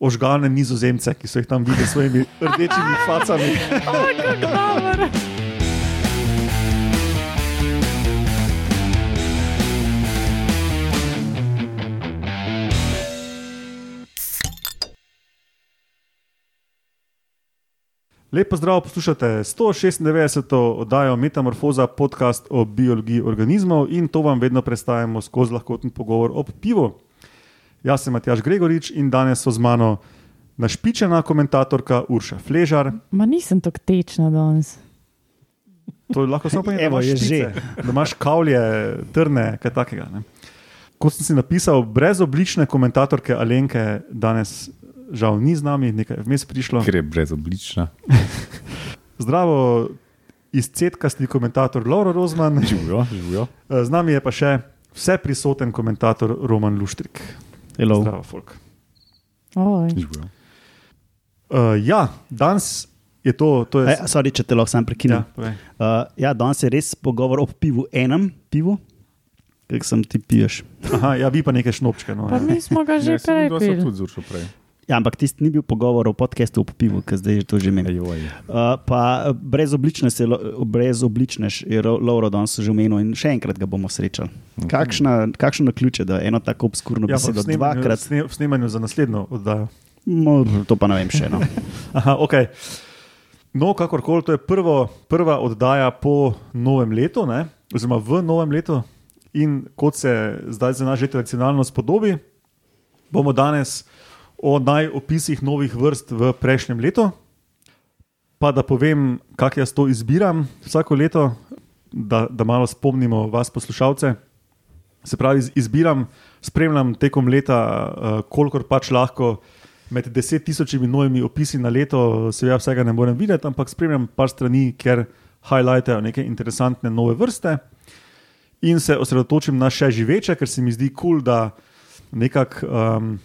ožgane nizozemce, ki so jih tam videli s svojimi rdečimi facami. Kako dobro. Lepo zdrav, poslušate 196. oddajo Metamorfoza, podcast o biologiji organizmov in to vam vedno predstavljamo skozi lahkoten pogovor ob pivu. Jaz sem Matjaš Gregorič in danes so z mano našpičena komentatorka Urša Fležar. Ma nisem tako tečna danes. To je lahko samo pomeni, da Evo, imaš je špice, že. da imaš kavlje, trne, kaj takega. Ne? Kot sem si napisal, brezoblične komentatorke Alenke danes žal ni z nami, nekaj je vmes prišlo. Ker je brezoblična. Zdravo, izcetkasti komentator Laura Rozman, Živijo, živijo. z nami je pa še vse prisoten komentator Roman Luštrik. Hello. Zdravo, folk. Uh, ja, danes je to. to je, E, sorry, če te lahko sam ja, prekinem. povej. Uh, ja, danes je res pogovor o pivu, enem pivu, ki sem ti piješ. Aha, ja, vi pa nekaj šnopčke. No, Pa ja. mi smo ga že Ja, prej pili. tudi zuršil prej. Ja, ampak tisti ni bil pogovor o podkastu o pivu, ki zdaj je to že imel. Uh, pa brezobličnež je, Lo- brezobličnež je Ro- Lauro danes že omenil in še enkrat ga bomo srečali. Kakšna, kakšno naključje, da eno tako obskurno Ja, besedo snemanju, dvakrat, sne, v snemanju za naslednjo oddajo. mo, to pa ne vem še. No. Aha, okay. No, kakorkoli, to je prvo, prva oddaja po novem letu, ne? oziroma v novem letu. In kot se zdaj za nas že tradicionalno spodobi, bomo danes o najopisih novih vrst v prejšnjem letu. Pa da povem, kako jaz to izbiram vsako leto, da, da malo spomnimo vas, poslušalce. Se pravi, iz- izbiram, spremljam tekom leta, uh, kolikor pač lahko med deset tisočimi novimi opisi na leto, seveda vsega ne morem videti, ampak spremljam par strani, ker highlightajo neke interesantne nove vrste in se osredotočim na še živeče, ker se mi zdi kul, cool, da nekako um,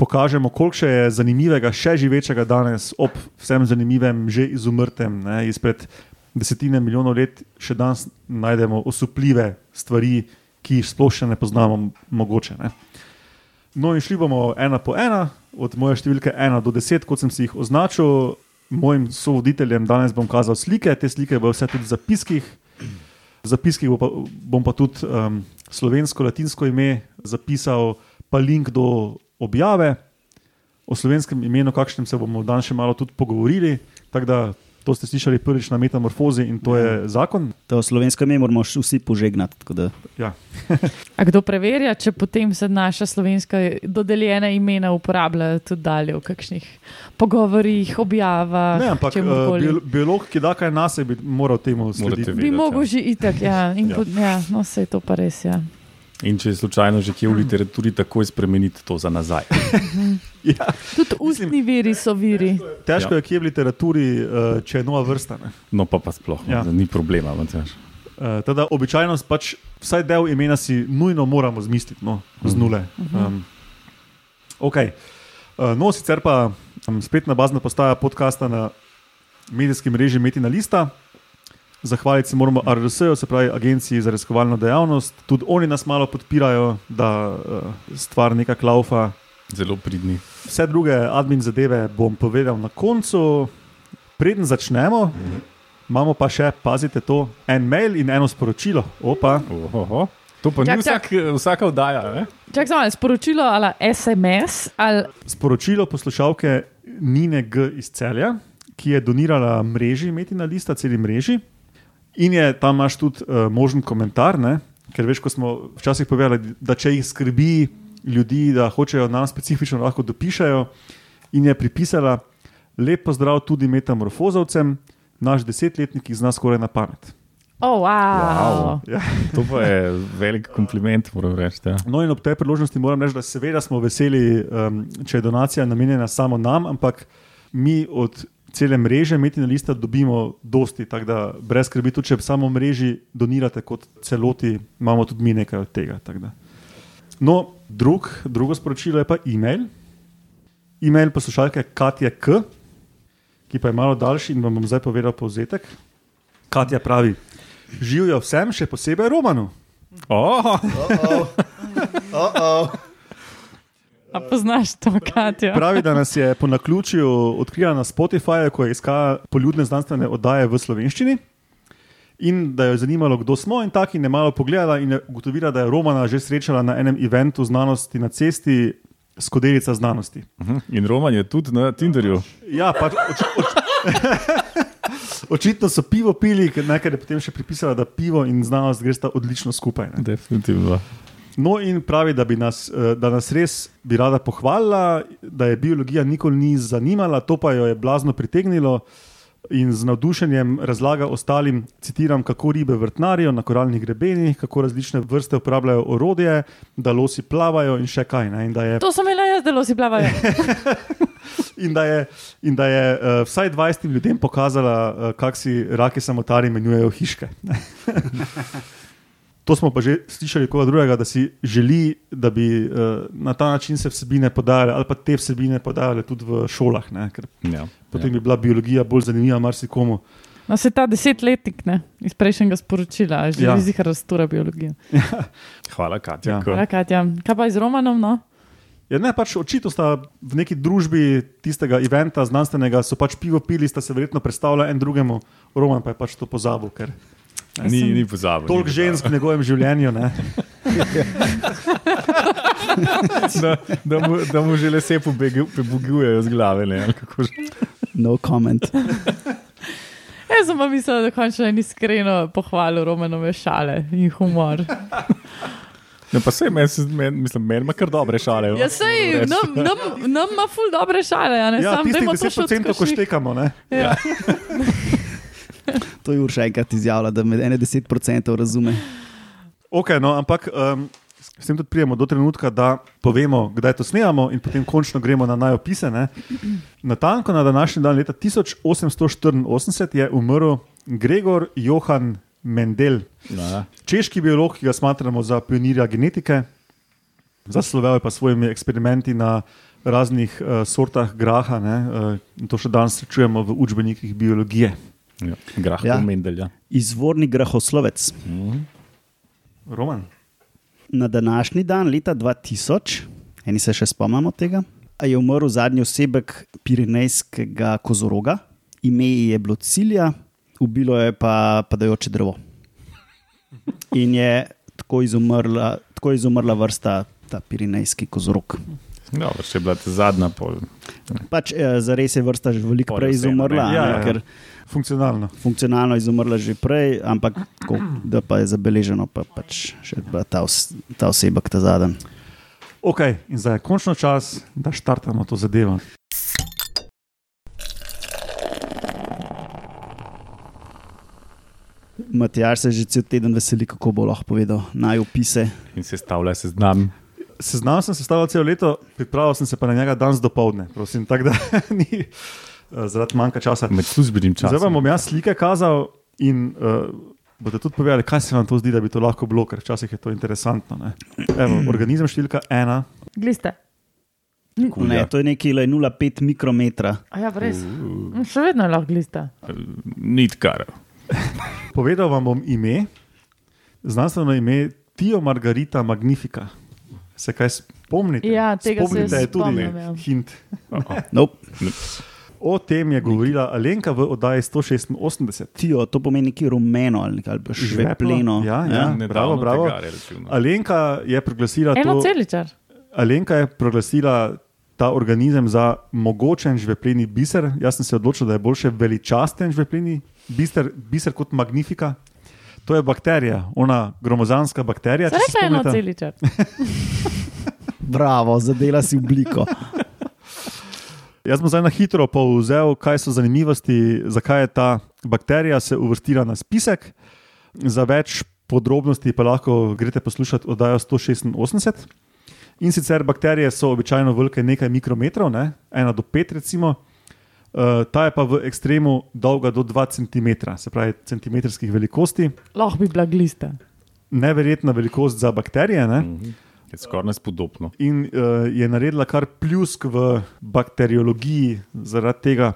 pokažemo, koliko še je zanimivega, še živečega danes, ob vsem zanimivem, že izumrtem, ne, izpred desetine milijonov let, še danes najdemo osupljive stvari, ki jih sploh še ne poznamo, mogoče. Ne. No, in šli bomo ena po ena, od moje številke ena do deset, kot sem si jih označil. Mojim sovoditeljem danes bom kazal slike, te slike bodo vse tudi v zapiskih. V zapiskih bo pa, bom pa tudi um, slovensko, latinsko ime zapisal, pa link do objave. O slovenskem imenu, kakšnem se bomo danes še malo tudi pogovorili. Tako da to ste slišali prvič na metamorfozi in to je zakon. To slovensko ime moramo vsi požegnati. tako da- Ja. A kdo preverja, če potem se naša slovenska dodeljena imena uporabljajo tudi dalje v kakšnih pogovorih, objavah? Ne, ampak biol biolog, ki da kaj nas, bi moral temu slediti. vedeti. Bi ja. mogel že itak, ja. In Ja. ja. ja, no, vse je to pa res, ja. In če je slučajno že kje v literaturi, takoj spremeniti to za nazaj. Ja. Tudi ustni viri so viri. Težko Ja. je, kje v literaturi, uh, če je nova vrsta. Ne? No, pa, pa sploh, Ja. ja. ni problema. Matjaž. Uh, teda, običajno pač vsaj del imena si nujno moramo zmisliti, no, z nule. Um, okay. uh, no, sicer pa um, spet na bazna postaja podcasta na medijskem mreži Metina Lista. Zahvaliti se moramo RRS-ju, se pravi Agenciji za raziskovalno dejavnost. Tudi oni nas malo podpirajo, da uh, stvar nekako laufa. Zelo pridni. Vse druge admin zadeve bom povedal na koncu. Preden začnemo, imamo pa še, pazite to, en mail in eno sporočilo. Opa, Ohoho. To pa Čak, ni vsak, vsaka oddaja. Ne? Čak samo sporočilo ali SMS ali sporočilo poslušalke Nine G. iz Celja, ki je donirala mreži, Metina Lista, celi mreži. In je tam imaš tudi uh, možen komentar, ne? ker veš, ko smo včasih povedali, da če jih skrbi ljudi, da hočejo nam specifično lahko dopišajo. In je pripisala lep pozdrav tudi metamorfozovcem, naš desetletnik jih zna skoraj na pamet. Oh, wow. Wow. Ja. To pa je velik kompliment, moram reči. Ja. No, in ob tej priložnosti moram reči, da seveda smo veseli, um, če je donacija namenjena samo nam, ampak mi od cele mreže Metina Lista dobimo dosti, tako da brez skrbi, tudi če samo mreži donirate kot celoti, imamo tudi mi nekaj od tega. No, drug, drugo sporočilo je pa e-mail. E-mail poslušalke Katja K, ki pa je malo daljši in vam bom zdaj povedal povzetek. Katja pravi: Živijo vsem, še posebej Romanu. Oh, A poznaš to, Katja? Pravi, da nas je po naključju odkrila na Spotifyju, ko je iskala poljudne znanstvene oddaje v slovenščini. In da jo je zanimalo, kdo smo, in tako je malo pogledala in je ugotovila, da je Romana že srečala na enem eventu znanosti na cesti, skodelica znanosti. Mhm. In Roman je tudi na Tinderju. Ja, pač, oč, oč, očitno so pivo pili, ker je potem še pripisala, da pivo in znanost gresta odlično skupaj. Ne. Definitivno. No, in pravi, da, bi nas, eh, da nas res bi rada pohvalila, da je biologija nikoli ni zanimala, to pa jo je blazno pritegnilo. In z navdušenjem razlaga ostalim, citiram, kako ribe vrtnarijo na koralnih grebenih, kako različne vrste uporabljajo orodje, da losi plavajo in še kaj. Ne? In je, To sem imela jaz, da si plavajo. in da je, in da je uh, vsaj 20 ljudem pokazala, uh, kako si raki samotari imenujejo hiške. To smo pa že slišali koga drugega, da si želi, da bi uh, na ta način se vsebine podajale, ali pa te vsebine podajale tudi v šolah, ne? ker Ja. potem bi bila biologija bolj zanimiva marsikomu. No, se ta desetletnik ne, iz prejšnjega sporočila, že Ja. ja. zihar raztura biologijo. Hvala, Katja. Ja. Ja, Katja, kaj pa z Romanom? No? Ja, ne, pač očitno sta v neki družbi tistega eventa znanstvenega, so pač pivo pili, sta se verjetno predstavljali en drugemu, Roman pa je pač to pozabil, ker Ni, ni pozabil. toliko ni žensk v njegovem življenju. Da, da, mu, da mu že lese pobegu- pobegujejo z glave. Ne, ali kako že. No comment. Jaz sem pa mislila, da končno en iskreno pohvalil Romanove šale in humor. Ne, pa se meni, meni, mislim, meni ima kar dobre šale. Ja, sej, nam, nam, nam ima ful dobre šale, a ne Ja, samo to še 10%, ko štekamo. Ne? Ja. To je Urša enkrat izjavila, da med 10% razume. Okay, no, ampak um, s tem tudi prijemo do trenutka, da povemo, kdaj to snemamo, in potem končno gremo na najopise. Ne. Natanko na današnji dan, leta 1884, je umrl Gregor Johann Mendel, Ja. češki biolog, ki ga smatramo za pionirja genetike. Zaslovel je pa svojimi eksperimenti na raznih uh, sortah graha, ne, uh, in to še danes srečujemo v učbenikih biologije. Ja. Grah Ja. Mendel. Ja. Izvorni grahoslovec. Roman. Na današnji dan, leta 2000, eni se še spomnimo tega, je umrl zadnji osebek Pirinejskega kozoroga, ime je bilo Cilja, ubilo je pa padajoče drevo. In je tako izumrla, tako izumrla vrsta ta Pirinejski kozorog. No, še je bila ta zadnja. Pol. Pač eh, zares je vrsta že veliko je prej izumrla, ne. Ja, ja, ja, ja. ker Funkcionalno. funkcionalno izumrla že prej, ampak tako, da pa je zabeleženo, pa pač še ta, os, ta osebek ta zadnji. Ok, in zdaj je končno čas, da štartamo to zadevo. Matjaš se že cel teden veseli, kako bo lahko povedal najopise. In se stavlja seznam. Seznam sem sestavljal celo leto, pripravil sem se pa na njega danes do povdne, prosim, tako da ni eh, zaradi manjka časa. Med službenim časom. Zdaj vam bom jaz slike kazal in uh, boste tudi povedali, kaj se vam to zdi, da bi to lahko bilo, ker včasih je to interesantno. ne. Evo, organizem številka ena. Gliste. Kul, Ne, to je nekaj 0,5 mikrometra. A ja, res. Mm, Še vedno je lahko glista. Nitkar. Povedal vam bom ime, znanstveno ime Tio Margarita Magnifica. Se kaj spomnite? Ja, tega se Spomnite, je tudi spomnim, ja. hint. Nope. O tem je govorila Alenka v oddaji 186. Tijo, to pomeni nekaj rumeno ali ali pa žvepleno. Ja, ja. bravo, bravo. Alenka je proglasila Eno to. celičar. Alenka je proglasila ta organizem za mogočen žvepleni biser. Jaz sem se odločil, da je boljše veličasten žvepleni biser, biser kot magnifika. To je bakterija, ona gromozanska bakterija. se je eno celičar. Bravo, zadela si obliko. Jaz bom zdaj na hitro povzel, kaj so zanimivosti, zakaj je ta bakterija se uvrstila na spisek. Za več podrobnosti pa lahko greste poslušati oddajo 186. In sicer bakterije so običajno velike nekaj mikrometrov, ne? ena do pet, recimo. Uh, ta je pa v ekstremu dolga do 2 cm, se pravi centimetrskih velikosti. Lahko bi bila glista. Neverjetna velikost za bakterije. Ne? Je skoraj nespodobno. in uh, je naredila kar pljusk v bakteriologiji, zaradi tega,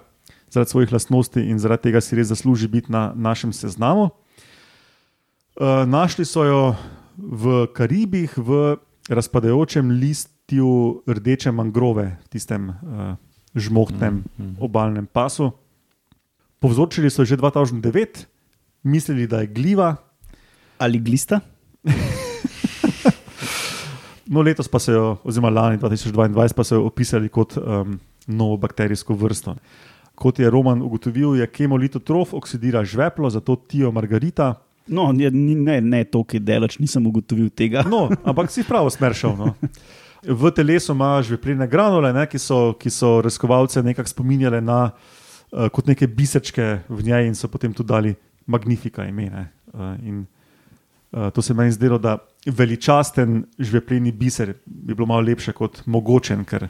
zaradi svojih lastnosti in zaradi tega si res zasluži biti na našem seznamu. Uh, našli so jo v Karibih, v razpadajočem list, ti v rdeče mangrove, tistem uh, žmohtnem Mm, mm. obalnem pasu. Povzročili so že 2009, mislili, da je gliva, Ali glista? no letos pa so jo, oziroma lani 2022, pa so jo opisali kot um, novo bakterijsko vrsto. Kot je Roman ugotovil, je kemolitotrof oksidira žveplo, zato tijo margarita. No, ni- ne, ne toliko delač, nisem ugotovil tega. No, ampak si prav smeršal. No. V telesu ima žvepline granule, ne, ki, so, ki so raziskovalce nekako spominjale na uh, kot neke bisečke v njej in so potem tudi dali magnifika ime. ne. Uh, in, uh, to se meni zdelo, da veličasten žveplini biser bi bilo malo lepše kot mogočen, ker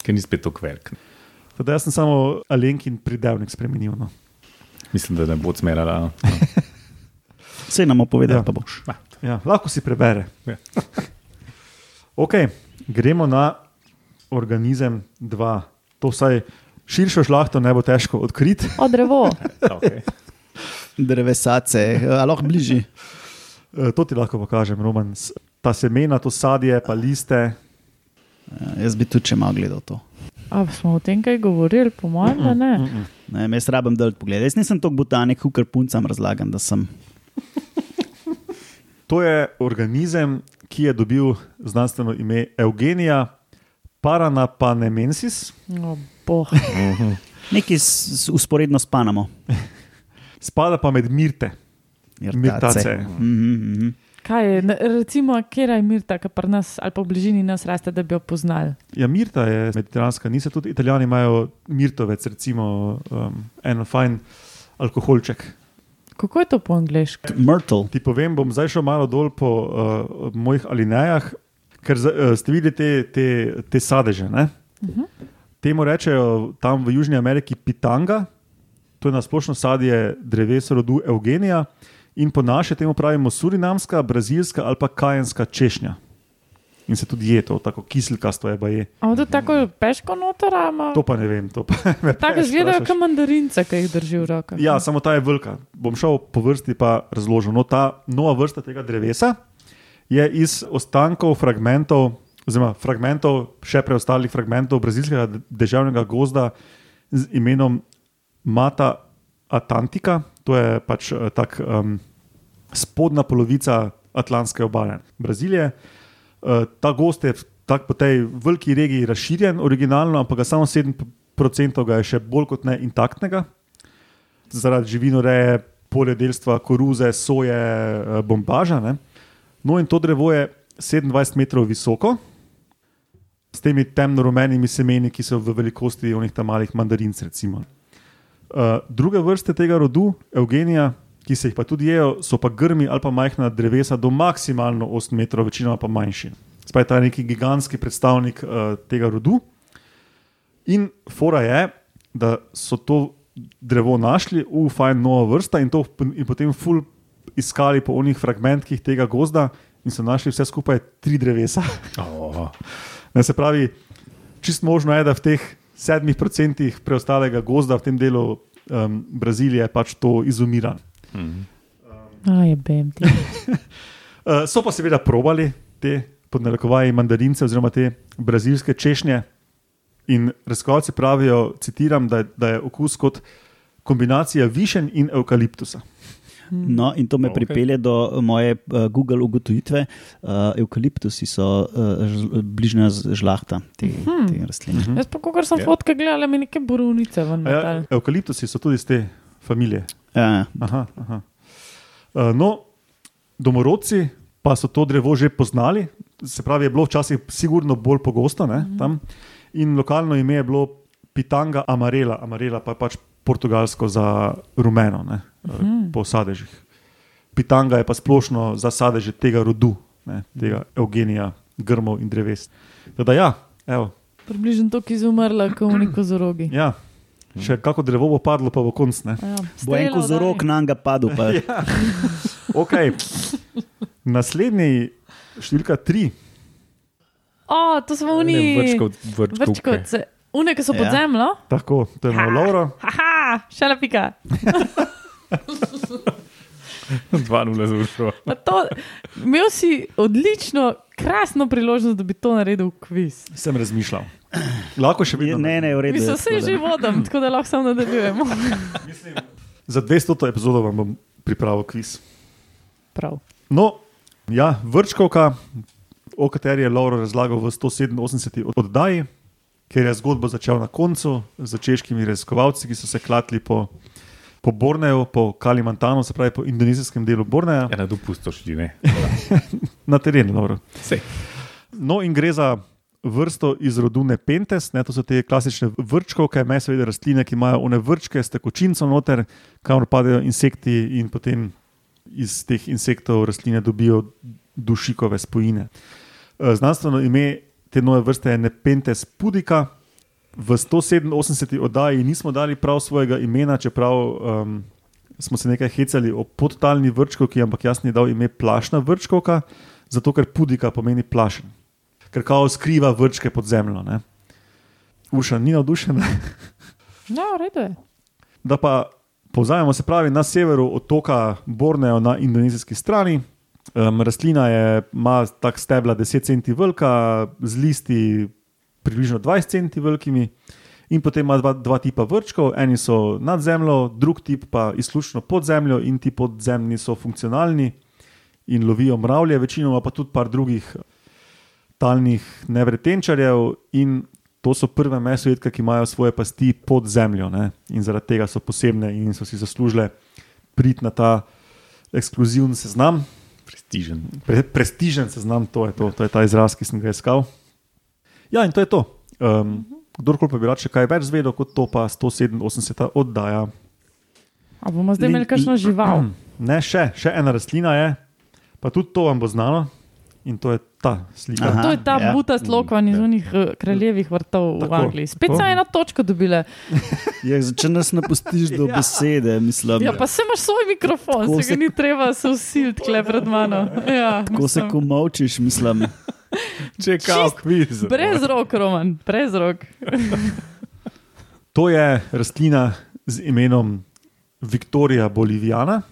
Ker ni spet tako velik. Teda jaz sem samo Alenkin pridevnik spremenil. No. Mislim, da ne bo smerala. Vse nam povedal, Ja. ja. pa boš. Ja, lahko si prebere. Ja. Okay, gremo na organizem 2. To vsaj širšo žlahto ne bo težko odkriti. O drevo. Okay. Drevesace, ali lahko bližji. E, To ti lahko pokažem, Roman. Ta semena, to sadje, pa liste. Ja, jaz bi tudi če malo gledal to. A smo o tem kaj govorili, po mojem, da ne. Mm-mm. Ne, jaz rabim dol pogled. Jaz nisem tako botanik, kar puncam razlagam, da sem. To je organizem, ki je dobil znanstveno ime Eugenija Paranapanemensis. O, boh. Nekaj s, s, usporedno s Panamo. Spada pa med mirte. Mirtace. Mhm, mhm. Kaj je, recimo, kera je Mirta, ki pri nas ali pa v bližini nas raste, da bi jo poznali? Ja, Mirta je mediteranska, niso tudi italijani, imajo mirtovec, recimo um, en fajn alkoholček. Kako je to po angliški? Myrtle. Ti povem, bom zdaj šel malo dol po uh, mojih alinejah, ker uh, ste videli te, te, te sadeže. Ne? Mhm. Temu rečejo tam v Južni Ameriki pitanga, to je na splošno sadje drevesa rodu Eugenija, in po naše temu pravimo surinamska, brazilska ali pa kajenska češnja. In se tudi je to, tako kiselkasto je, je. Ampak to tako peško noter, ama. To pa ne vem, to pa Tako izgledajo kot mandarince, ki jih drži v rokah. Ja, samo ta je velika. Bom šel po vrsti pa razložil. No, ta nova vrsta tega drevesa je iz ostankov fragmentov, oziroma fragmentov, še preostalih fragmentov brazilskega državnega gozda z imenom Mata Atlantika. To je pač eh, tak um, spodnja polovica Atlantske obale Brazilije. Uh, ta gost je tak po tej veliki regiji razširjen, originalno, ampak ga samo 7% ga je še bolj kot ne intaktnega zaradi živinoreje, poljedelstva, koruze, soje, eh, bombaža. Ne? No, in to drevo je 27 metrov visoko, s temi temno-rumenimi semeni, ki so v velikosti onih tam malih mandarinc. Recimo. Uh, druge vrste tega rodu, Eugenija, ki se jih pa tudi jejo, so pa grmi ali pa majhna drevesa do maksimalno 8 metrov, večinoma pa manjši. Spaj ta je neki gigantski predstavnik uh, tega rodu. In fora je, da so to drevo našli, v fajn nova vrsta in, to, in potem ful iskali po onih fragmentih tega gozda in so našli vse skupaj tri drevesa. Oh. Ne, se pravi, čist možno je, da v teh sedmih procentih preostalega gozda v tem delu um, Brazilije pač to izumira. Mm. Aj, bem ti. Uh, so pa seveda probali te podnarekovaje mandarince oziroma te brazilske češnje. In raziskovalci pravijo, citiram, da, je- da je okus kot kombinacija višen in eukaliptusa. No, in to me Ok. okay. pripelje do moje uh, Google ugotovitve. Uh, eukaliptusi so uh, žl- bližnja žlahta te, hmm. te rastline. Mhm. Jaz pa, ko sem Ja. fotke gledala, mi neke borovnice Ja, eukaliptusi so tudi iz te familije. Ja, Aha, aha. Uh, no, domorodci pa so to drevo že poznali, se pravi, je bilo včasih sigurno bolj pogosto ne, tam. In lokalno ime je bilo Pitanga Amarela, Amarela pa je pač portugalsko za rumeno, ne, uh, po sadežih. Pitanga je pa splošno za sadeže tega rodu, ne, tega Eugenija, grmov in dreves. Teda, ja, evo, Približno to, ki je umrla, kot v neko zorogi. ja, še kako drevo bo padlo, pa bo konc. Ne. Ja, Bo en kozorok na njega padel. Pa, Ja. Okay. Naslednji, številka tri, O, to smo oni. Vrčkov, vrčkovke. Vrčkovce. Une, ki so pod Ja. zemljo. tako, to je malo Lauro. Haha, šala pika. 2-0 za uršo. Imel si odlično, krasno priložnost, da bi to naredil kviz. Sem razmišljal. Lahko še vedno. ne, ne, v redu. Mi je, se vse že vodim, tako da lahko samo nadaljujemo. Za 200. epizodo vam bom pripravil kviz. Prav. No, ja, vrčkovka, o kateri je Lauro razlagal v 187. oddaji, ker je zgodbo začel na koncu z češkimi raziskovalci, ki so se klatili po, po Borneju, po Kalimantanu, se pravi po indonezijskem delu Borneja, Ja, na dopustu šli, ne. na terenu. Lauro. Sej. No, in gre za vrsto iz rodu Nepentes, ne, to so te klasične vrčkovke, me seveda rastline, ki imajo one vrčke s tekočinco noter, kamor padajo insekti in potem iz teh insektov rastline dobijo dušikove spojine. E, Znanstveno ime te nove vrste je Nepentes pudica. V 187. oddaji nismo dali prav svojega imena, čeprav um, smo se nekaj hecali o podtalni vrčkovki, ampak jaz ni dal ime plašna vrčkovka, zato ker pudika pomeni plašen, ker kao skriva vrčke pod zemljo. ne. Urša ni navdušena. Ja, v redu je. Da pa povzamemo, se pravi, na severu otoka Borneo na indonezijski strani. Um, rastlina je, ima tak stebla 10 cm velika, z listi približno 20 cm velikimi, in potem ima dva, dva tipa vrčkov. Eni so nad zemljo, drug tip pa izključno pod zemljo, in ti podzemni so funkcionalni in lovijo mravlje, večinoma pa tudi par drugih talnih nevretenčarjev. In to so prve mesojedke, ki imajo svoje pasti pod zemljo ne? in zaradi tega so posebne in so si zaslužile priti na ta ekskluziven seznam. Prestižen. Pre, prestižen seznam, to je, to, to je ta izraz, ki sem ga iskal. Ja, in to je to. Um, kdorkoli pa bi rad še kaj več zvedel, kot to pa 187 oddaja. A bomo zdaj imeli kakšno žival? Ne, še, še ena rastlina je, pa tudi to vam bo znano. In to je ta slika. Aha. To je ta ja. buta slokan iz Ja. unih eh, kraljevih vrtov v Tako, Angliji. Spet tako. so eno točko dobile. Ja, če nas napustiš do Ja. besede, mislim. Ja, pa se imaš svoj mikrofon, Tako se se- ga ni treba se usiliti kle pred mano. Ja, Ko se mislim. komovčiš, mislim. Če kao kviz. Brez rok, Roman, brez rok. To je rastlina z imenom Viktorija Bolivijana.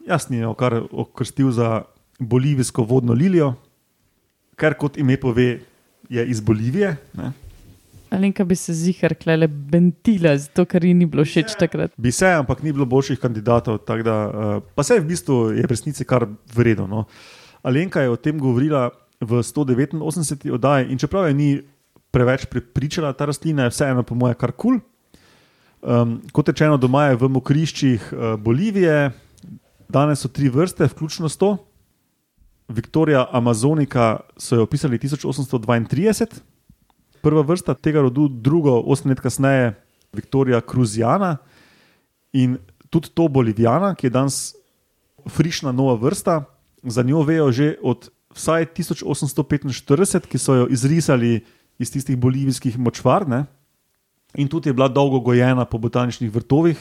Jaz sem jo kar okrstil za bolivijsko vodno lilijo, kar kot ime pove, je iz Bolivije. Ne? Alenka bi se zihar klele bentila, zato ker ji ni bilo všeč takrat. Bi se, ampak ni bilo boljših kandidatov. Da, uh, pa se v bistvu je v resnici kar vredno. No. Alenka je o tem govorila v 189. oddaji in čeprav je ni preveč prepričala, ta rastlina je vseeno, po mojem, kar kul. Cool. Um, kot rečeno, doma je v mokriščih uh, Bolivije, danes so tri vrste, vključno s to. Viktorija Amazonika so jo opisali 1832, prva vrsta tega rodu, drugo, osem let kasneje, Viktorija Kruzijana in tudi to Bolivijana, ki je danes frišna nova vrsta. Za njo vejo že od vsaj 1845, ki so jo izrisali iz tistih bolivijskih močvarne in tudi je bila dolgo gojena po botaničnih vrtovih.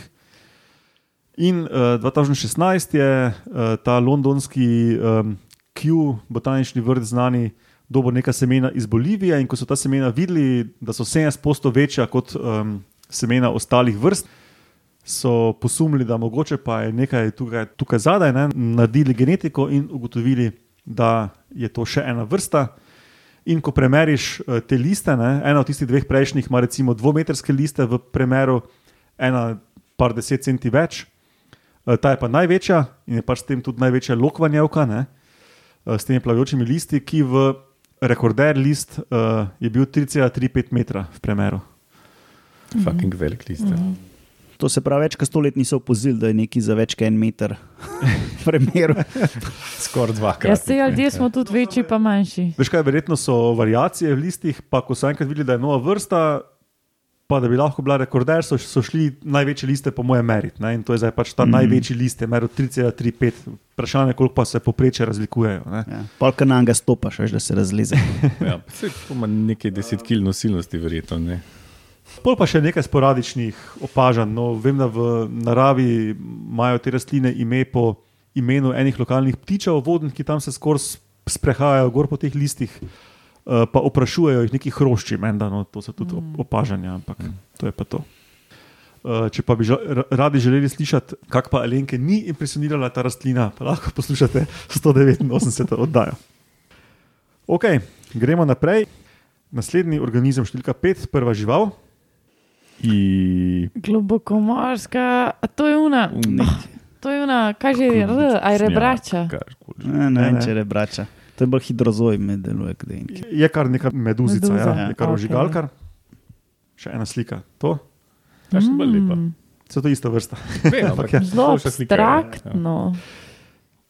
In uh, 2016 je uh, ta londonski um, Q, botanični vrt, znani, dobil nekaj semena iz Bolivije. In ko so ta semena videli, da so 70% večja kot um, semena ostalih vrst, so posumili, da mogoče pa je nekaj tukaj, tukaj zadaj, ne, naredili genetiko in ugotovili, da je to še ena vrsta. In ko premeriš eh, te liste, ne, ena od tistih dveh prejšnjih ima recimo dvometrske liste v premeru, ena par deset centi več, Eh, ta je pa največja in je pač s tem tudi največja lokvanjevka, ne, s temi plavajočimi listi, ki v rekorder list uh, je bil 3,35 metra v premeru. Fucking velik list. ja. To se pravi, več kot sto let niso opozorili, da je neki za več kot en meter. Primer. Skoraj Ja, dvakrat. se ljudje smo tudi večji, pa manjši. Veš kaj, verjetno so variacije v listih, pa ko so enkrat videli, da je nova vrsta, pa da bi lahko bila rekorder, so, so šli največje liste, po mojem, meriti. In to je zdaj pač ta mm. največji list, je meril 3,35. Vprašanje je, koliko pa se poprečje razlikujejo. ne. Ja. Polka na njega stopaš, veš, da se razleze. Ja, to ima nekaj deset kil nosilnosti, verjetno. Ne? Pol pa še nekaj sporadičnih opažanj. No, vem, da v naravi imajo te rastline ime po imenu enih lokalnih ptičev, vodnih, ki tam se skozi sprehajajo gor po teh listih, eh, pa oprašujejo jih neki hrošči, menda, no, to so tudi op- opažanja, ampak to je pa to. Uh, če pa bi ža, ra- radi želeli slišati, kako pa Alenke ni impresionirala ta rastlina, pa lahko poslušate 189 oddajo. Ok, gremo naprej. Naslednji organizem, številka 5, prva žival. I... Globokomorska, a to je una. To je una, kaj že je, r, aj rebrača. Karkoli. Ne, ne, Ne, ne. ne. če rebrača. To je bolj hidrozoj, me deluje. je kar neka meduzica, Meduza, ja, ja. je kar Ok. ožigalkar. Še ena slika. To, Ta še bolj lepa. Mm, so to ista vrsta. Vem, ampak ja. Zelo ja. abstraktno.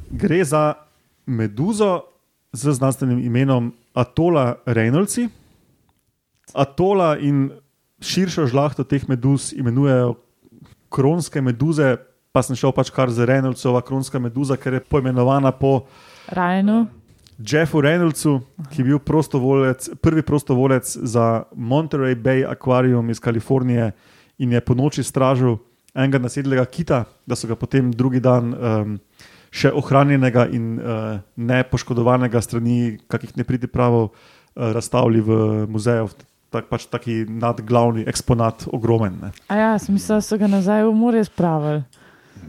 Gre za meduzo z znanstvenim imenom Atola Reynoldsi. Atola in širšo žlahto teh meduz imenujejo kronske meduze, pa sem šel pač kar za Reynoldsova kronska meduza, ker je poimenovana po Rajno. Jeffu Reynoldsu, ki je bil prostovolec, prvi prostovolec za Monterey Bay Aquarium iz Kalifornije in je po noči stražil enega nasedlega kita, da so ga potem drugi dan um, še ohranjenega in uh, nepoškodovanega strani kakih nepridipravov uh, razstavili v muzeju. Tak, pač taki nadglavni eksponat, ogromen. Ne, A ja, sem mislil, da so ga nazaj v morje spravili.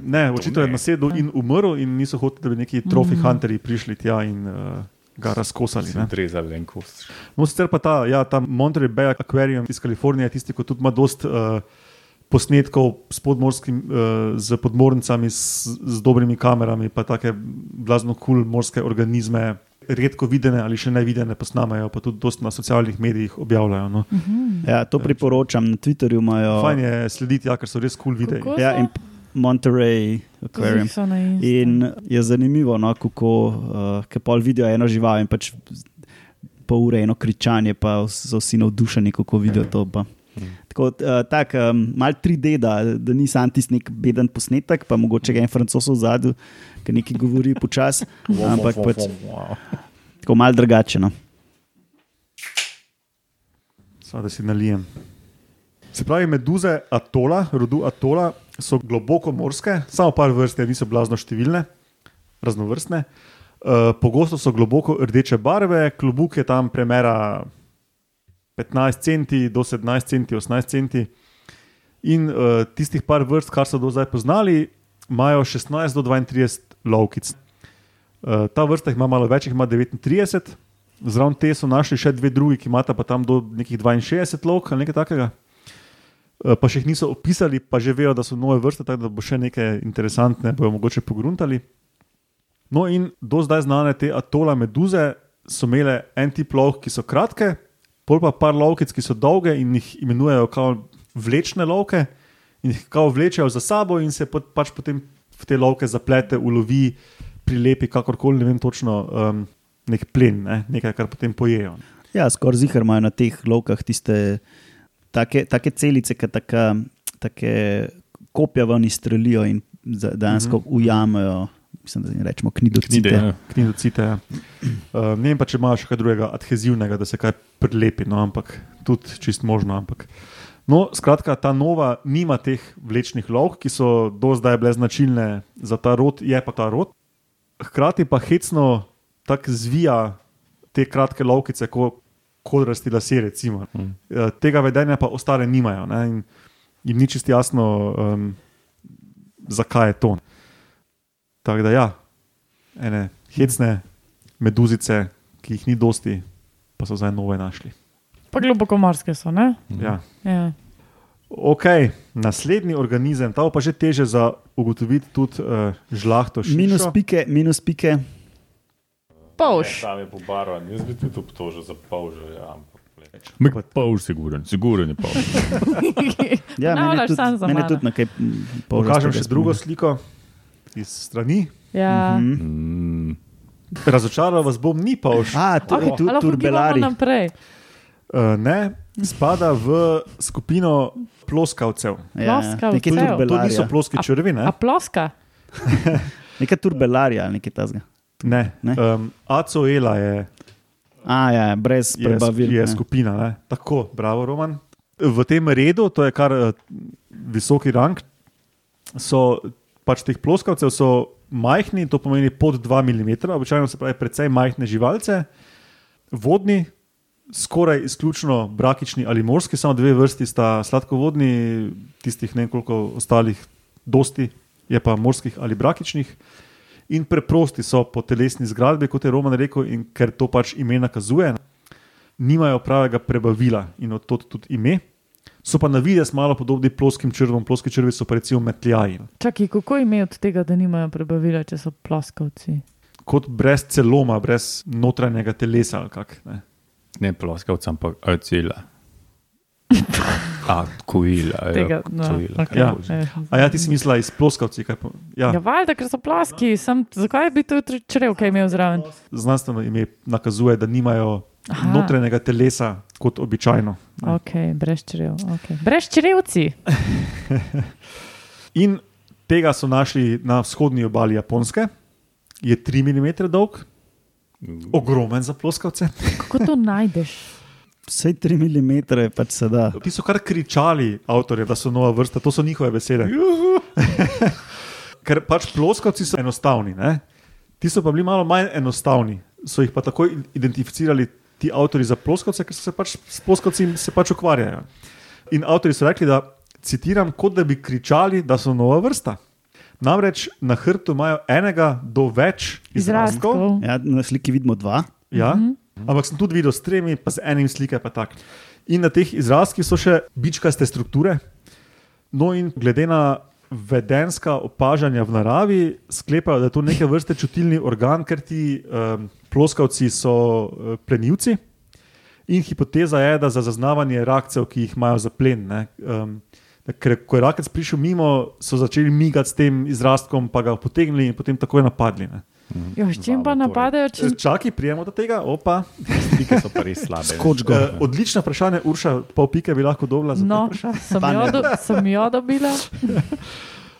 Ne očitno je nasedel in umrl, in niso hoteli, da bi neki trofi hunterji prišli tja in uh, ga razkosali. Odrezali en kost. No, sicer pa ta, ja, ta Monterey Bay Aquarium iz Kalifornije, tisti, ki tudi ima dost uh, posnetkov s, podmorskim, uh, z podmornicami, s, z dobrimi kamerami, pa take blazno kul cool morske organizme, redko videne ali še ne videne, posnamejo, pa tudi dost na socialnih medijih objavljajo. No. Ja, to priporočam. Na Twitterju imajo. Fajn je slediti, ja, ker so res kul cool videi. Ja, in Monterey Aquarium. In je zanimivo, no, kako uh, pol vidijo eno žival in pač pol ure eno kričanje, pa so vsi navdušeni, kako vidijo to. Pa. Tako, uh, tak, um, mal 3D, da, da ni sam tisti nek beden posnetek, pa mogoče ga en francos v zadju, ki nekaj govori počasi, ampak pač tako mal drugače. No. Samo da si nalijem. Se pravi, meduze atola, rodu atola, so globoko morske, samo par vrst, niso blazno številne, raznovrstne. Uh, pogosto so globoko rdeče barve, klobuk je tam premera 15 centi do 17 centi, 18 centi. In uh, tistih par vrst, kar so do zdaj poznali, imajo 16 do 32 lovkic. Uh, ta vrsta jih ima malo več, jih ima 39. Zraven te so našli še dve drugi, ki imata pa tam do nekih 62 lovk ali nekaj takega. Eh, Pa še jih niso opisali, pa že vejo, da so nove vrste, tako da bo še nekaj interesantne, bojo mogoče pogruntali. No, in do zdaj znane te atola meduze so imele en tip lovk, ki so kratke, pol pa par lovkic, ki so dolge in jih imenujejo kao vlečne lovke, in jih kao vlečejo za sabo, in se pot, pač potem v te lovke zaplete, ulovi, prilepi, kakorkoli, ne vem točno, um, nek plen, ne? nekaj, kar potem pojejo. Ja, skoraj zihar imajo na teh lovkah tiste take, take celice, ki taka, take kopja ven izstrelijo in dejansko mm -hmm. ujamejo. Mislim, da rečemo knidocite. Knide, ja. knjigocite. Ja. Uh, ne vem pa, če imaš kaj drugega adhezivnega, da se kaj prilepi, no, ampak tudi čist možno. Ampak. No, skratka, ta nova nima teh vlečnih lovk, ki so do zdaj bile značilne za ta rod, je pa ta rod. Hkrati pa hecno tako zvija te kratke lovkice, kot kodrasti. Recimo. Mm. Uh, tega vedenja pa ostale nimajo. Ne, in jim ni čist jasno, um, zakaj je to. Tako da, ja, ene hecne meduzice, ki jih ni dosti, pa so zdaj nove našli. Pa globokomorske so, ne? Ja. Ja. Ok, naslednji organizem, ta pa že teže za ugotoviti tudi uh, žlahto širšo. Minus pike, minus pike. Povš. Tam je pobarvan, jaz bi tudi obtožil za polžo. Ja, Mek polž, siguren, siguren je polž. Ja, mene Ponavljaš tudi, mene tudi na kaj Pokažem še drugo sliko iz strani. Ja. Mhm. Mm. Razočaral vas bom, ni pa už. A, to je Okay, tudi ali lahko turbelari. Uh, ne, spada v skupino ploskavcev. Ja, Ploskavcev. To To niso turbelarja. ploski črvi, ne? A ploska? Nekaj turbelarja, nekaj tazga. Ne. Ne? Um, Acoela je A, ja, brez je, prebavil. je ne. skupina. Ne? Tako, bravo, Roman. V tem redu, to je kar eh, visoki rang, so pač teh ploskavcev so majhni, to pomeni pod 2 mm, običajno se pravi precej majhne živalce, vodni, skoraj izključno brakični ali morski, samo dve vrsti sta sladkovodni, tistih nekoliko ostalih, dosti je pa morskih ali brakičnih. In preprosti so po telesni zgradbi, kot je Roman rekel, in ker to pač ime nakazuje, nimajo pravega prebavila in od tod tudi ime. So pa na vides malo podobni ploskim črvom, ploski črvi so pa recimo metljaji. Čakaj, kako ime od tega, da nimajo prebavila, če so ploskavci? Kot brez celoma, brez notranjega telesa ali kak. Ne. Ne ploskavca, ampak acila. A, kuila. Tega, no, okay. Ja. A ja, ti si mislila iz ploskavci? kaj po- Ja, Ja, valjda, ker so ploski. Sem, zakaj bi to črev kaj imel zraven? znanstveno ime nakazuje, da nimajo Aha. notranjega telesa kot običajno. Ok, brez črev. Okay. Brez črevci. In tega so našli na vzhodni obali Japonske, je 3 mm dolg, ogromen za ploskavce. Kako to najdeš? Vse 3 mm je pač se da. Ti so kar kričali, avtorje, da so nova vrsta, to so njihove besede. Ker pač ploskavci so enostavni, ne? ti so pa bili malo manj enostavni. So jih pa takoj identificirali ti avtori za ploskavce, ker so se pač s ploskavci se pač ukvarjajo. In avtori so rekli, da citiram, kot da bi kričali, da so nova vrsta. Namreč na hrbtu imajo enega do več izrazkov. Izrazkov. Ja, na sliki vidimo dva. Ja, ampak sem tudi videl s tremi, pa z enim slike. pa tak. In na teh izrazkih so še bičkaste strukture. No, in glede na vedenska opažanja v naravi, sklepajo, da je to neke vrste čutilni organ, ker ti um, ploskavci so uh, plenilci. In hipoteza je, da za zaznavanje rakcev, ki jih imajo za plen. Ne, um, ker, ko je rakec prišel mimo, so začeli migati s tem izrazkom, pa ga potegnili in potem takoj napadli. Ne. Jo, s čim pa torej. napadajo? Če... Čakaj, prijemo do tega, opa. Slike so pa res slabe. Skoč Uh, gor. odlično vprašanje, Urša, pol pike bi lahko dobila. za No, vprašanje. sem jo, do, sem jo dobila.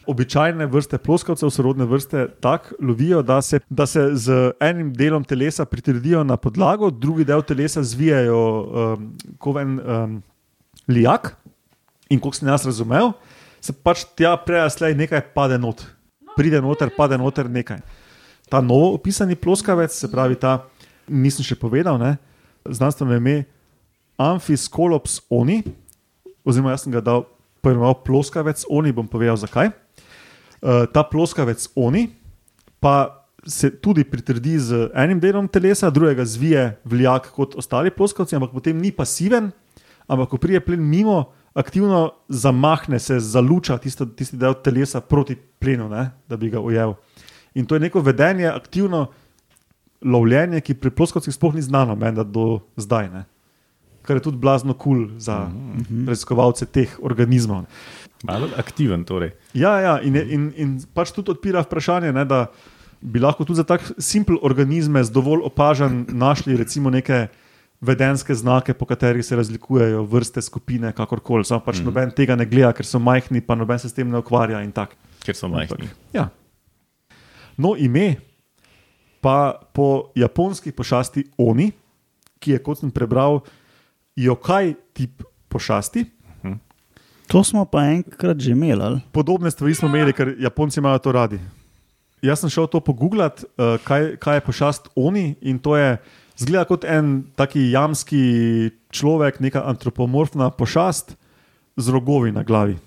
Običajne vrste ploskavcev, sorodne vrste, tako lovijo, da se, da se z enim delom telesa pritrdijo na podlago, drugi del telesa zvijajo um, kot en um, lijak. In kot sem jaz razumel, se pač tja prejaslej nekaj pade not. Pride noter, pade noter nekaj. Ta novo opisani ploskavec, se pravi, ta nisem še povedal, ne, znanstveno ime Amphis oni, oziroma jaz sem ga dal poimenoval ploskavec oni, bom povedal zakaj. Uh, ta ploskavec oni pa se tudi pritrdi z enim delom telesa, drugega zvije vlijak kot ostali ploskavci, ampak potem ni pasiven, ampak ko prije plen mimo, aktivno zamahne se, zaluča tisto, tisti del telesa proti plenu, ne, da bi ga ujel. In to je neko vedenje, aktivno lovljenje, ki pri ploskavcih sploh ni znano, menda do zdaj. Ne. Kar je tudi blazno kul cool za raziskovalce teh organizmov. Malo aktiven torej. Ja, ja in, in, in pač tudi odpira vprašanje, ne, da bi lahko tudi za tako simpel organizme z dovolj opažanj našli recimo neke vedenske znake, po katerih se razlikujejo vrste, skupine, kakorkoli. Samo pač mm. noben tega ne gleda, ker so majhni, pa noben se s tem ne ukvarja in tako. Ker so majhni. Ja. No, ime pa po japonski pošasti Oni, ki je, kot sem prebral, jokaj tip pošasti. To smo pa enkrat že imeli. ali? Podobne stvari smo imeli, ker Japonci imajo to radi. Jaz sem šel to pogooglati, uh, kaj, kaj je pošast Oni in to je, zgleda kot en taki jamski človek, neka antropomorfna pošast z rogovi na glavi.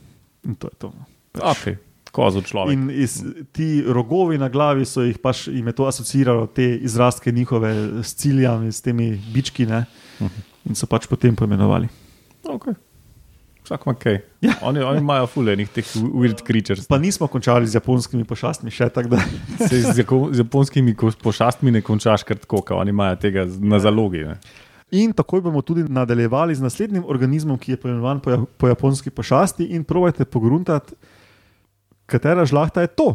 In to je to. no. Okay. Kozo človek. In iz, ti rogovi na glavi so jih pač jim je to asociiralo, te izrastke njihove s ciljami, s temi bički, ne? in so pač potem poimenovali. Okay. Vsak ima kaj. Ja. Oni, oni imajo fulejnih teh weird creatures. Pa nismo končali z japonskimi pošastmi, še tako da. Se z, z japonskimi pošastmi ne končaš kar tako, kot oni imajo tega na zalogi. Ne. In takoj bomo tudi nadaljevali z naslednjim organizmom, ki je poimenovan po, ja- po japonski pošasti, in probajte pogruntati, katera žlahta je to.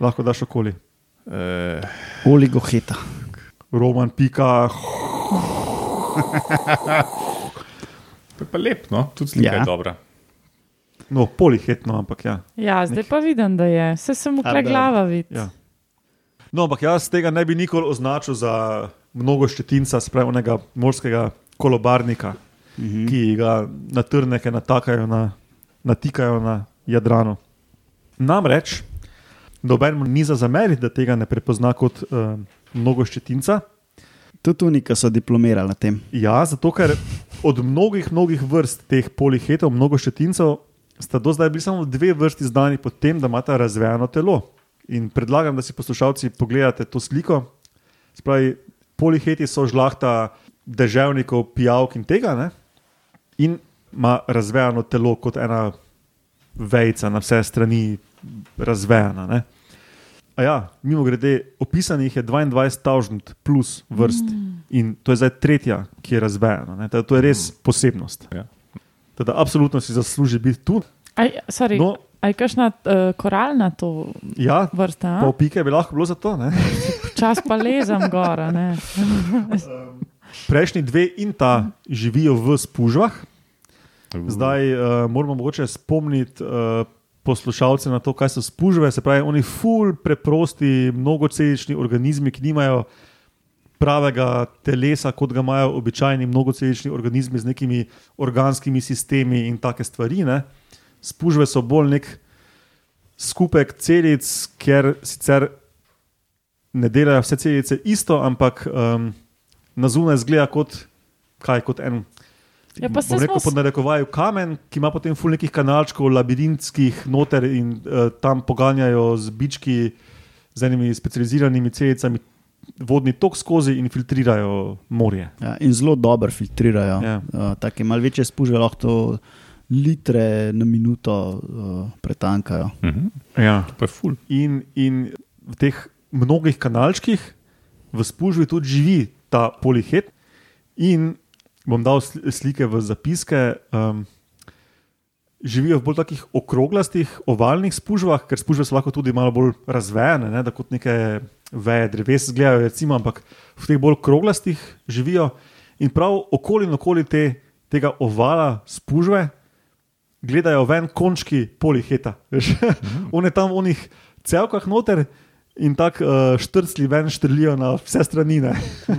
Lahko daš okoli. Uh, Oligoheta. Roman, pika, to je pa lep, no? tudi slika Ja. je dobra. no, polihetno, ampak ja. Ja, zdaj pa vidim, da je. Vse sem da. glava vidi. ja. No, ampak jaz tega ne bi nikoli označil za mnogo štetinca, spremnega morskega kolobarnika, Mhm. ki ga na trneke natakajo na, natikajo na Jadranu. Namreč, noben mu ni za zameriti, da tega ne prepozna kot uh, mnogo ščetinca. Tudi oni, ki so diplomirali na tem. Ja, zato ker od mnogih, mnogih vrst teh polihetov, mnogo ščetincev, sta do zdaj bili samo dve vrsti znani po tem, da imata razvejano telo. In predlagam, da si poslušalci pogledate to sliko. Spravi, poliheti so žlahta deževnikov, pijavk in tega, ne? in ima razvejano telo kot ena vejca na vse strani, razvejana. Ne? A ja, mimo grede, opisanih je 22.000 plus vrst mm. in to je zdaj tretja, ki je razvejana. ne. Teda To je res posebnost. Ja. Teda, absolutno si zasluži biti tu. Aj, sorry, No, aj kakšna uh, koralna to ja, vrsta? pol pike bi lahko bilo za to. ne. Čas pa lezem gora. ne. Prejšnji dve in ta živijo v spužvah. Zdaj uh, moramo mogoče spomniti uh, poslušalce na to, kaj so spužve. Se pravi, oni ful, preprosti, mnogocelični organizmi, ki nimajo pravega telesa, kot ga imajo običajni mnogocelični organizmi z nekimi organskimi sistemi in take stvari. Ne? Spužve so bolj nek skupek celic, ker sicer ne delajo vse celice isto, ampak um, na zunaj zgleda kot, kaj, kot en. Ja, pa saj rekel smo pod narekovajem kamen, ki ima potem ful nekih kanalčkov, labirintskih noter in uh, tam poganjajo z bički, z enimi specializiranimi celicami, vodni tok skozi in filtrirajo morje. Ja, in zelo dobro filtrirajo. Ja. Uh, Take malo večje spužve lahko to litre na minuto uh, pretankajo. Mhm. Ja. To pa je ful. In, in v teh mnogih kanalčkih v spužvi tudi živi ta polihet. In bom dal sl- slike v zapiske. Um, Živijo v bolj takih okroglastih, ovalnih spužvah, ker spužve so lahko tudi malo bolj razvejane, ne, da kot neke veje dreves izgledajo, recimo, ampak v teh bolj kroglastih živijo. In prav okoli in okoli te, tega ovala spužve gledajo ven končki poliheta. veš. On je tam v onih celkah noter in tako uh, štrcli ven štrlijo na vse strani. ne.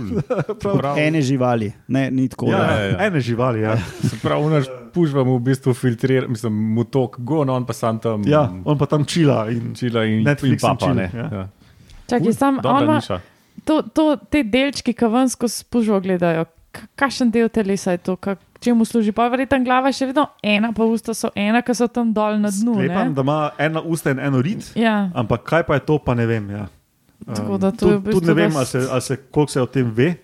Prav, Prav. Ene živali, ne, ni tako. ja, ja, ja. Ene živali. Ja. Se pravi, naš pužva mu v bistvu filtrira, mislim, mu tok gon, on pa sam tam ja, on pa tam čila. In, čila in, Netflix in in papa. chill, ne. ja. Ja. Čakaj, sam, Dobra on ima niša. to, to, te delčki, ki ven skozi spužvo gledajo. Kakšen del telesa je to, Kak, čemu služi? Pa verjetno glava je še vedno ena, pa usta so ena, ki so tam dol na dnu. Sklepam, ne? da ima ena usta in eno rit, Ja, ampak kaj pa je to, pa ne vem. Ja. Tako da to je v tudi, tudi bistvu ne vem, ali se, ali se, koliko se o tem ve.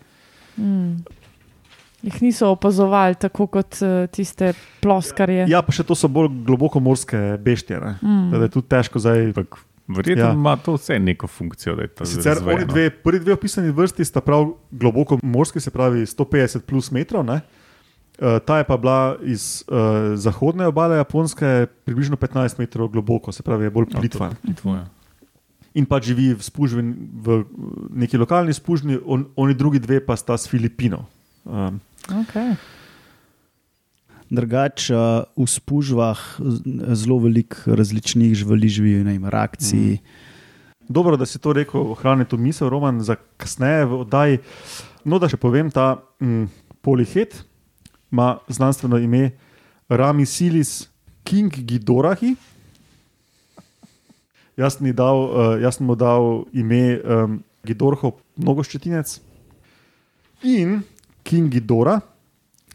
jih niso opazovali tako kot uh, tiste ploskarje. Ja, pa še to so bolj globoko morske beštije. Mm. Da je tudi težko zdaj. Ampak verjetno Ja. ima to vse neko funkcijo. Sicer oni dve, prvi dve opisani vrsti sta prav globoko morski, se pravi 150 plus metrov. Ne? Uh, ta je pa bila iz uh, zahodne obale Japonske, približno 15 metrov globoko, se pravi, je bolj Ja, to- plitva. plitvo, ja. In pa živi v, spužvi, v neki lokalni spužni, on, oni drugi dve pa sta z Filipinov. Um, Okay. Drugač, uh, v spužvah zelo veliko različnih živali živijo, ne vem, reakcij. Mm. Dobro, da si to rekel, ohrani to misel, Roman, za kasneje v oddaji. No, da še povem, ta mm, polihet ima znanstveno ime Ramisilis King Gidorahi. Jaz sem, dal, uh, jaz sem mu dal ime um, Gidorho, mnogoščetinec. In King Gidora,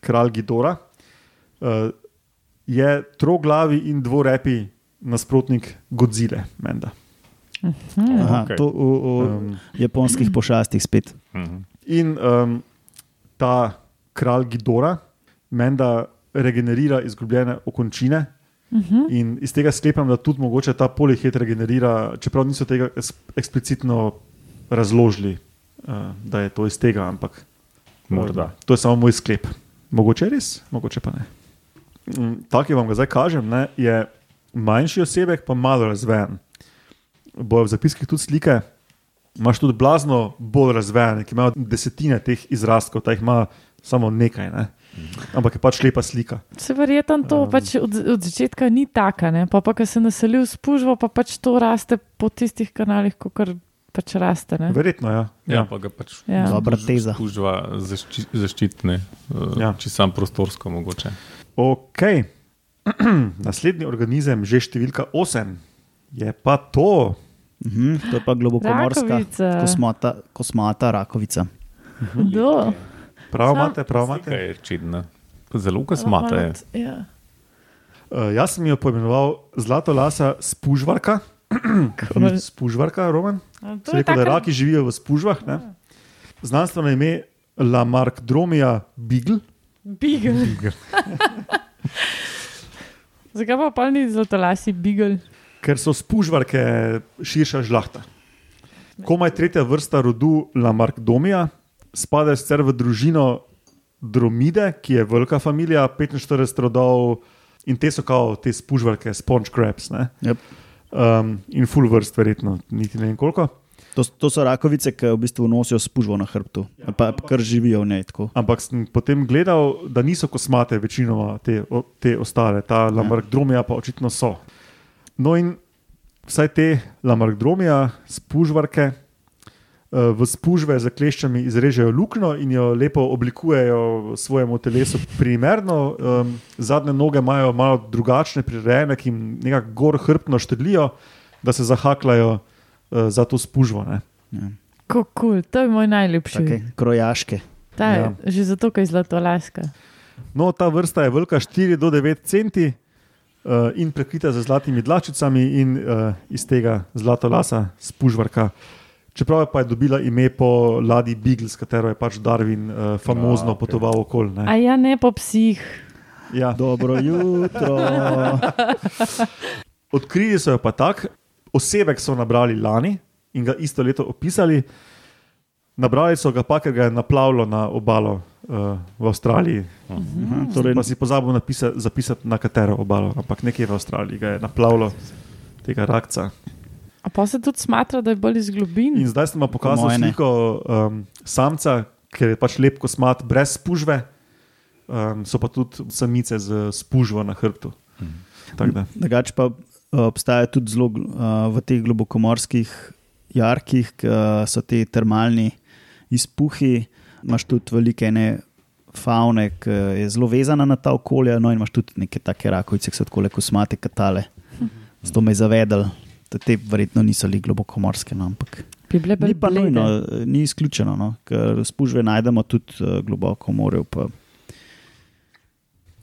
kralj Gidora, uh, je troglavi in dvorepi nasprotnik Godzile, menda. Aha, okej. To v, v Um, japonskih pošastih spet. Mhm. In um, ta kralj Gidora, menda regenerira izgubljene okončine. Uh -huh. In iz tega sklepam, da tudi mogoče ta polihet regenerira, čeprav niso tega eksplicitno razložili, uh, da je to iz tega, ampak Morda. To je samo moj sklep. Mogoče je res, mogoče pa ne. Mm, Tak, ki vam ga zdaj kažem, ne, je manjši osebek, pa malo razvejen. Bojo v zapiskih tudi slike. Imáš tudi blazno bolj razvejene, ki imajo desetine teh izrastkov, ta jih ima samo nekaj. Ne? Ampak je pač lepa slika. Se verjetno to um. pač od, od začetka ni taka, ne? pa pa, ko se naselil s pužvo, pa pač to raste po tistih kanalih, kot pač raste. Ne? Verjetno, ja. Ja, pa ga pač Ja. Dobra teza. Služba zašči, zaščitne, uh, Ja. ja. če sam prostorsko mogoče. Ok, naslednji organizem, že številka 8, je pa to. Mhm, to je pa globokomorska Rakovica. kosmata, kosmata rakovica. Do. Prav imate, prav imate. je. Zelo kosmata je. Ja. Uh, jaz sem jo poimenoval Zlato lasa spužvarka. Spužvarka, Roman. To Se rekel, da raki živijo v spužvah. Ne? Znanstveno ime Lamarckdromia Beagle. Beagle. Zakaj pa pa ni zlatolasi Beagle? ker so spužvarke širša žlahta. Komaj tretja vrsta rodu Lamarckdomija spada sicer v družino Dromide, ki je velika familija, 45 rodov in te so kao te spužvarke, sponge crabs. ne. Yep. Um, in full vrst, verjetno, niti ne vem koliko. To, to so rakovice, ki v bistvu nosijo spužvo na hrbtu, ali pa kar živijo v njej. Tako. Ampak sem potem gledal, da niso kosmate, večinoma te, o- te ostale, ta Lamarckdromija pa očitno so. No, in vsaj te Lamarckdromija, spužvarke, eh, v spužve za kleščami izrežejo luknjo in jo lepo oblikujejo svojemu telesu primerno. Um, zadnje noge imajo malo drugačne, prirejene, ki jim nekako gor hrbtno štedlijo, da se zahaklajo uh, za to spužvo. Ne. Kako kul, to je moj najljubši. Take krojaške. Ta je Ja. že zato, ker je zlatolaska. No, ta vrsta je velika 4 do 9 centi uh, in prekrita z zlatimi dlačicami in uh, iz tega zlatolasa spužvarka. Čeprav je pa je dobila ime po ladji Beagle, s katero je pač Darwin uh, famozno A, okej. potoval okoli. A ne. ja, ne po psih. Ja. Dobro jutro. Odkrili so jo pa tako, osebek so nabrali lani in ga isto leto opisali. Nabrali so ga pa, ker ga je naplavilo na obalo uh, v Avstraliji. Aha, torej, Pa si pozabil napisa, zapisati, na katero obalo, ampak nekje v Avstraliji ga je naplavilo tega rakca. A pa se tudi smatra, da je bolj iz globin. In zdaj sem vam pokazal moje ne. sliko um, samca, ker je pač lep kosmat brez spužve, um, so pa tudi samice z spužvo na hrbtu. Tako da. Drugače pa uh, obstaja tudi zelo uh, v teh globokomorskih jarkih, ki uh, so ti termalni izpuhi. Imáš tudi velike ene faune, ki je zelo vezana na ta okolje, no in imaš tudi neke take rakovice, ki so tako kosmate katale. Zato me je zavedel, te verjetno niso li globokomorske, no, ampak Bi bile ni pa blede. nujno, ni izključeno, no, ker spužve najdemo tudi uh, globoko v morju. Pa,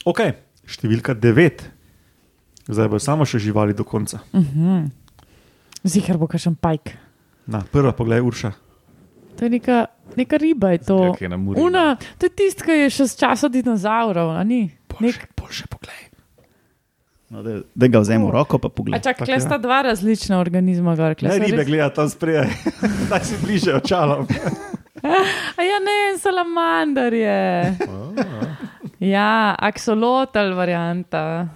Ok, številka devet. Zdaj bo samo še živali do konca. Mhm. Zihar bo kakšen pajk. Na, prva pogled, Urša. To je neka, neka riba, je to. Kak je. Una, to je tisto, ki je še z časa dinozaurov, a ni? Nek, boljše pogled. No, da, da ga vzamemo v roko, pa a pogled. čak, Tak kle ja. sta dva različna organizma, gor, kle Ne, ribe res- gleda tam spredaj, da si bliže očalom. A ja, ne, salamander je. Ja, aksolotl varianta.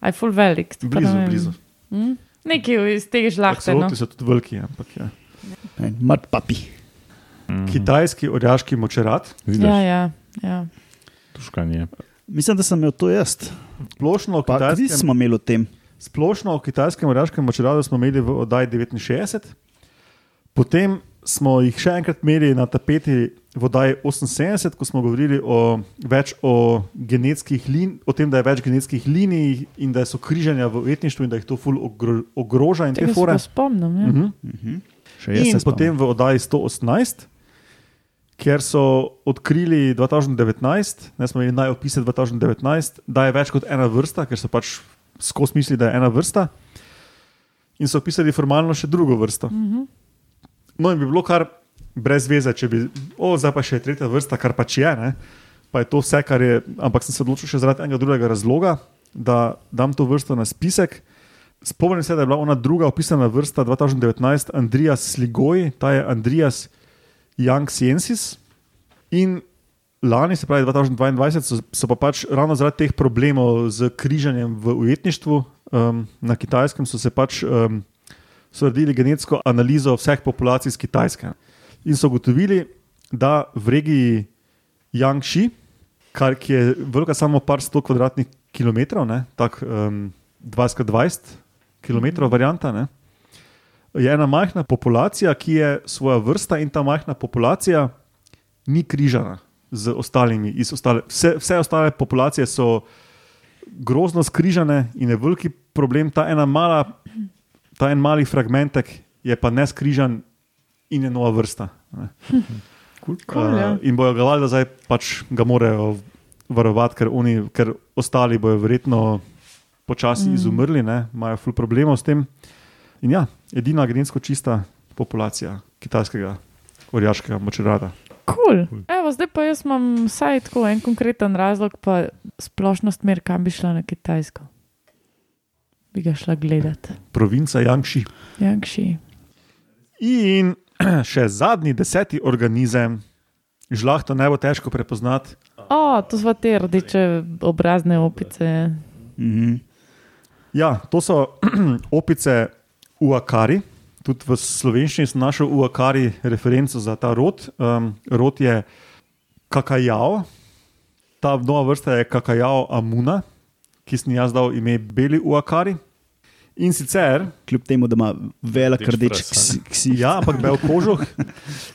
Aj, full velik. Blizu, ne blizu. Hm? Nekaj iz tega žlahte. No. Aksoloti so tudi veliki, ampak ja. Mrt papi. Kitajski orjaški močerat, Ja, ja, ja. Tuškanje. Mislim, da sem imel to jaz. splošno Pa kitajskem, smo imeli o tem. splošno o kitajskem orjaškem močeratu smo imeli v oddaji 69, potem smo jih še enkrat imeli na tapeti v oddaji 78, ko smo govorili o, več o genetskih linijah, o tem, da je več genetskih linij in da so križanja v ujetništvu in da jih to ful ogro, ogroža in te Tega se spomnim. Ja. Mhm. Še jaz In se potem v oddaji 118, ker so odkrili 2019, ne smo imeli najopise 2019, da je več kot ena vrsta, ker so pač skozi misli, da je ena vrsta. In so opisali formalno še drugo vrsto. Mhm. No, in bi bilo kar brez veze, če bi, o, zdaj pa še tretja vrsta, kar pač je. Ne? Pa je to vse, kar je, ampak sem se odločil še zaradi enega drugega razloga, da dam to vrsto na spisek. Spomnim se, da je bila ona druga opisana vrsta 2019, Andrijas Sligoj, ta je Andrijas Youngsiensis. In lani, se pravi 2022, so, so pa pač ravno zaradi teh problemov z križanjem v ujetništvu um, na kitajskem, so se pač um, naredili genetsko analizo vseh populacij z Kitajske. In so ugotovili, da v regiji Yangshi, kar je velika samo par sto kvadratnih kilometrov, tako um, 20-20 km varianta, ne, je ena majhna populacija, ki je svoja vrsta in ta majhna populacija ni križana z ostalimi. Ostale, vse, vse ostale populacije so grozno skrižane in je veliki problem ta ena mala ta en mali fragmentek je pa neskrižan in je nova vrsta. ne. Cool, ja. Uh, in bojo ga valjda zdaj pač ga morajo varovati, ker, oni, ker ostali bojo verjetno počasi mm. izumrli, ne, imajo ful problemov s tem. In ja, edina genetsko čista populacija kitajskega orjaškega močerada. Cool. Evo, zdaj pa jaz imam vsaj tako en konkreten razlog, pa splošno smer, kam bi šla na Kitajsko. Bi ga šla gledati. Provinca Jangši. Jankši. In še zadnji, deseti organizem, žlahto ne bo težko prepoznati. O, to so te rdeče obrazne opice. Mhm. Ja, to so opice uakari. Tudi v slovenščini sem našel uakari referenco za ta rod. Um, rod je kakajao, ta nova vrsta je kakajao amuna, ki sem jaz dal ime beli uakari. In sicer Kljub temu, da ima velik Rdeč ksi. Ja, ampak bel kožuh.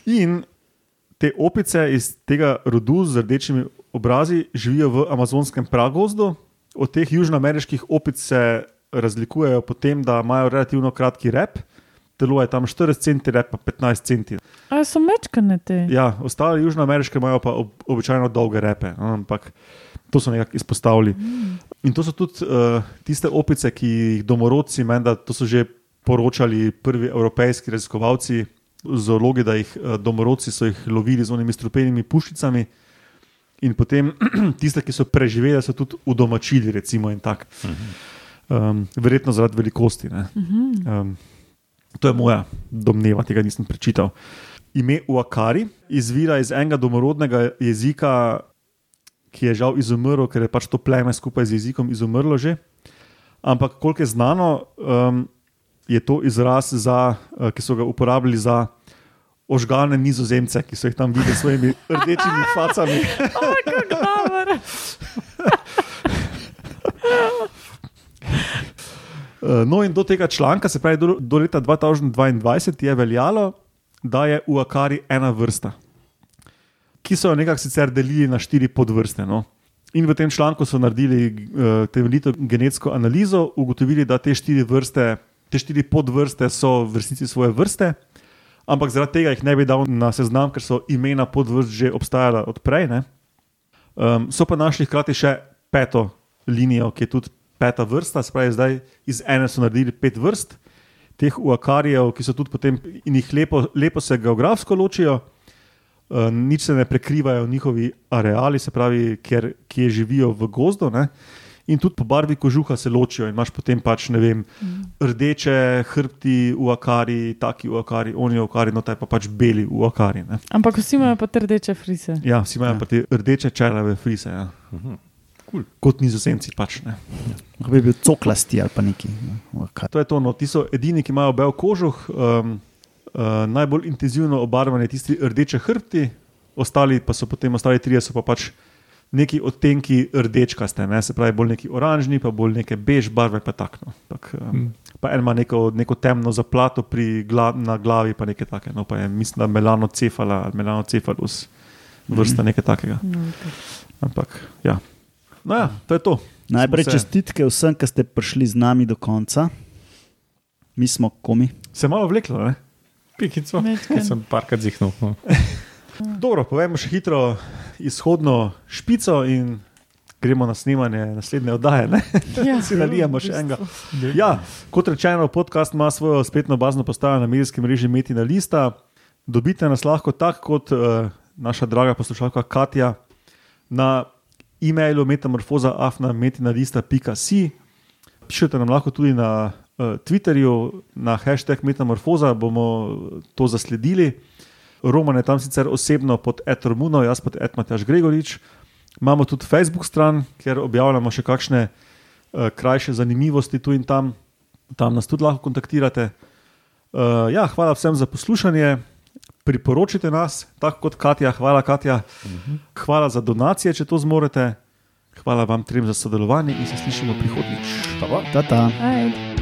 In te opice iz tega rodu z rdečimi obrazi živijo v amazonskem pragozdu. Od teh južnoameriških opic se razlikujejo po tem, da imajo relativno kratki rep. Telo je tam 40 cm, rep pa 15 cm. A so mečkane te? Ja, ostale južnoameriške imajo pa ob, običajno dolge repe, no, ampak to so nekako izpostavili. In to so tudi uh, tiste opice, ki jih domorodci, menda, to so že poročali prvi evropejski raziskovalci, zoologi, da jih uh, domorodci so jih lovili z onimi strupenimi puščicami. In potem tiste, ki so preživeli, so tudi udomačili, recimo, in tako. Um, verjetno zaradi velikosti. ne. Um, to je moja domneva, tega nisem prečital. Ime Uakari izvira iz enega domorodnega jezika, ki je žal izumrl, ker je pač to pleme skupaj z jezikom izumrlo že. Ampak, koliko je znano, um, je to izraz, za, uh, ki so ga uporabljali za ožgane nizozemce, ki so jih tam videli s svojimi rdečimi facami. Kako dobro. Uh, No, in do tega članka, se pravi do, do leta 2022, je veljalo, da je v Akari ena vrsta, ki so jo nekako sicer delili na štiri podvrste. No. In v tem članku so naredili uh, temeljito genetsko analizo, ugotovili, da te štiri, vrste, te štiri podvrste so v resnici svoje vrste, ampak zaradi tega jih ne bi dal na seznam, ker so imena podvrst že obstajala odprej. ne. Um, so pa našli hkrati še peto linijo, ki je tudi peta vrsta, se pravi, zdaj iz ene so naredili pet vrst, teh uakarijev, ki so tudi potem in jih lepo, lepo se geografsko ločijo, uh, nič se ne prekrivajo njihovi areali, se pravi, ker, kje živijo v gozdu. Ne? In tudi po barvi kožuha se ločijo, in imaš potem pač ne vem, rdeče hrbti, uakari, taki uakari, oni uakari, no taj pa pač beli uakari. Ne? Ampak vsi imajo pa rdeče frise. Ja, vsi imajo pa te rdeče čelave frise. Ja. Cool. Kot nizozemci pač ne. Lahko bi bil coklasti ali pa neki. no, kaj. To je to, no, ti so edini, ki imajo bel kožuh, um, uh, najbolj intenzivno obarvani tisti rdeče hrbti, ostali pa so potem, ostali trije so pa pač neki odtenki rdečkaste, ne? se pravi bolj neki oranžni, pa bolj neke bež barve, pa takno. Tak, um, pa en ima neko, neko temno zaplato pri gla, na glavi, pa nekaj takega, no pa je mislim, da melanocefala ali melanocefalus, vrsta nekaj takega. No, okay. Ampak ja. No ja, to je to. Najprej čestitke vsem, ki ste prišli z nami do konca. Mi smo komi. Se je malo vleklo, ne? Pikico. Mečken. Sem parkrat zihnil. No. Dobro, povemo še hitro izhodno špico in gremo na snemanje naslednje oddaje. ne? Ja, Si nalijemo še enega. Ja, kot rečeno, podcast ima svojo spletno bazno postajo na medijskem mreži Metina Lista. Dobite nas lahko tako kot uh, naša draga poslušalka Katja na e-mailu metamorfoza.afna.metina.si. Pišete nam lahko tudi na uh, Twitterju, na hashtag Metamorfoza, bomo to zasledili. Roman je tam sicer osebno pod Etormuno, jaz pod Edmataš Gregorič. Imamo tudi Facebook stran, kjer objavljamo še kakšne uh, krajše zanimivosti tu in tam, tam nas tudi lahko kontaktirate. Uh, ja, hvala vsem za poslušanje, priporočite nas, tako kot Katja, hvala Katja. Hvala za donacije, če to zmorete. Hvala vam trem za sodelovanje in se slišimo prihodnjič. Ta -ta. Ajde.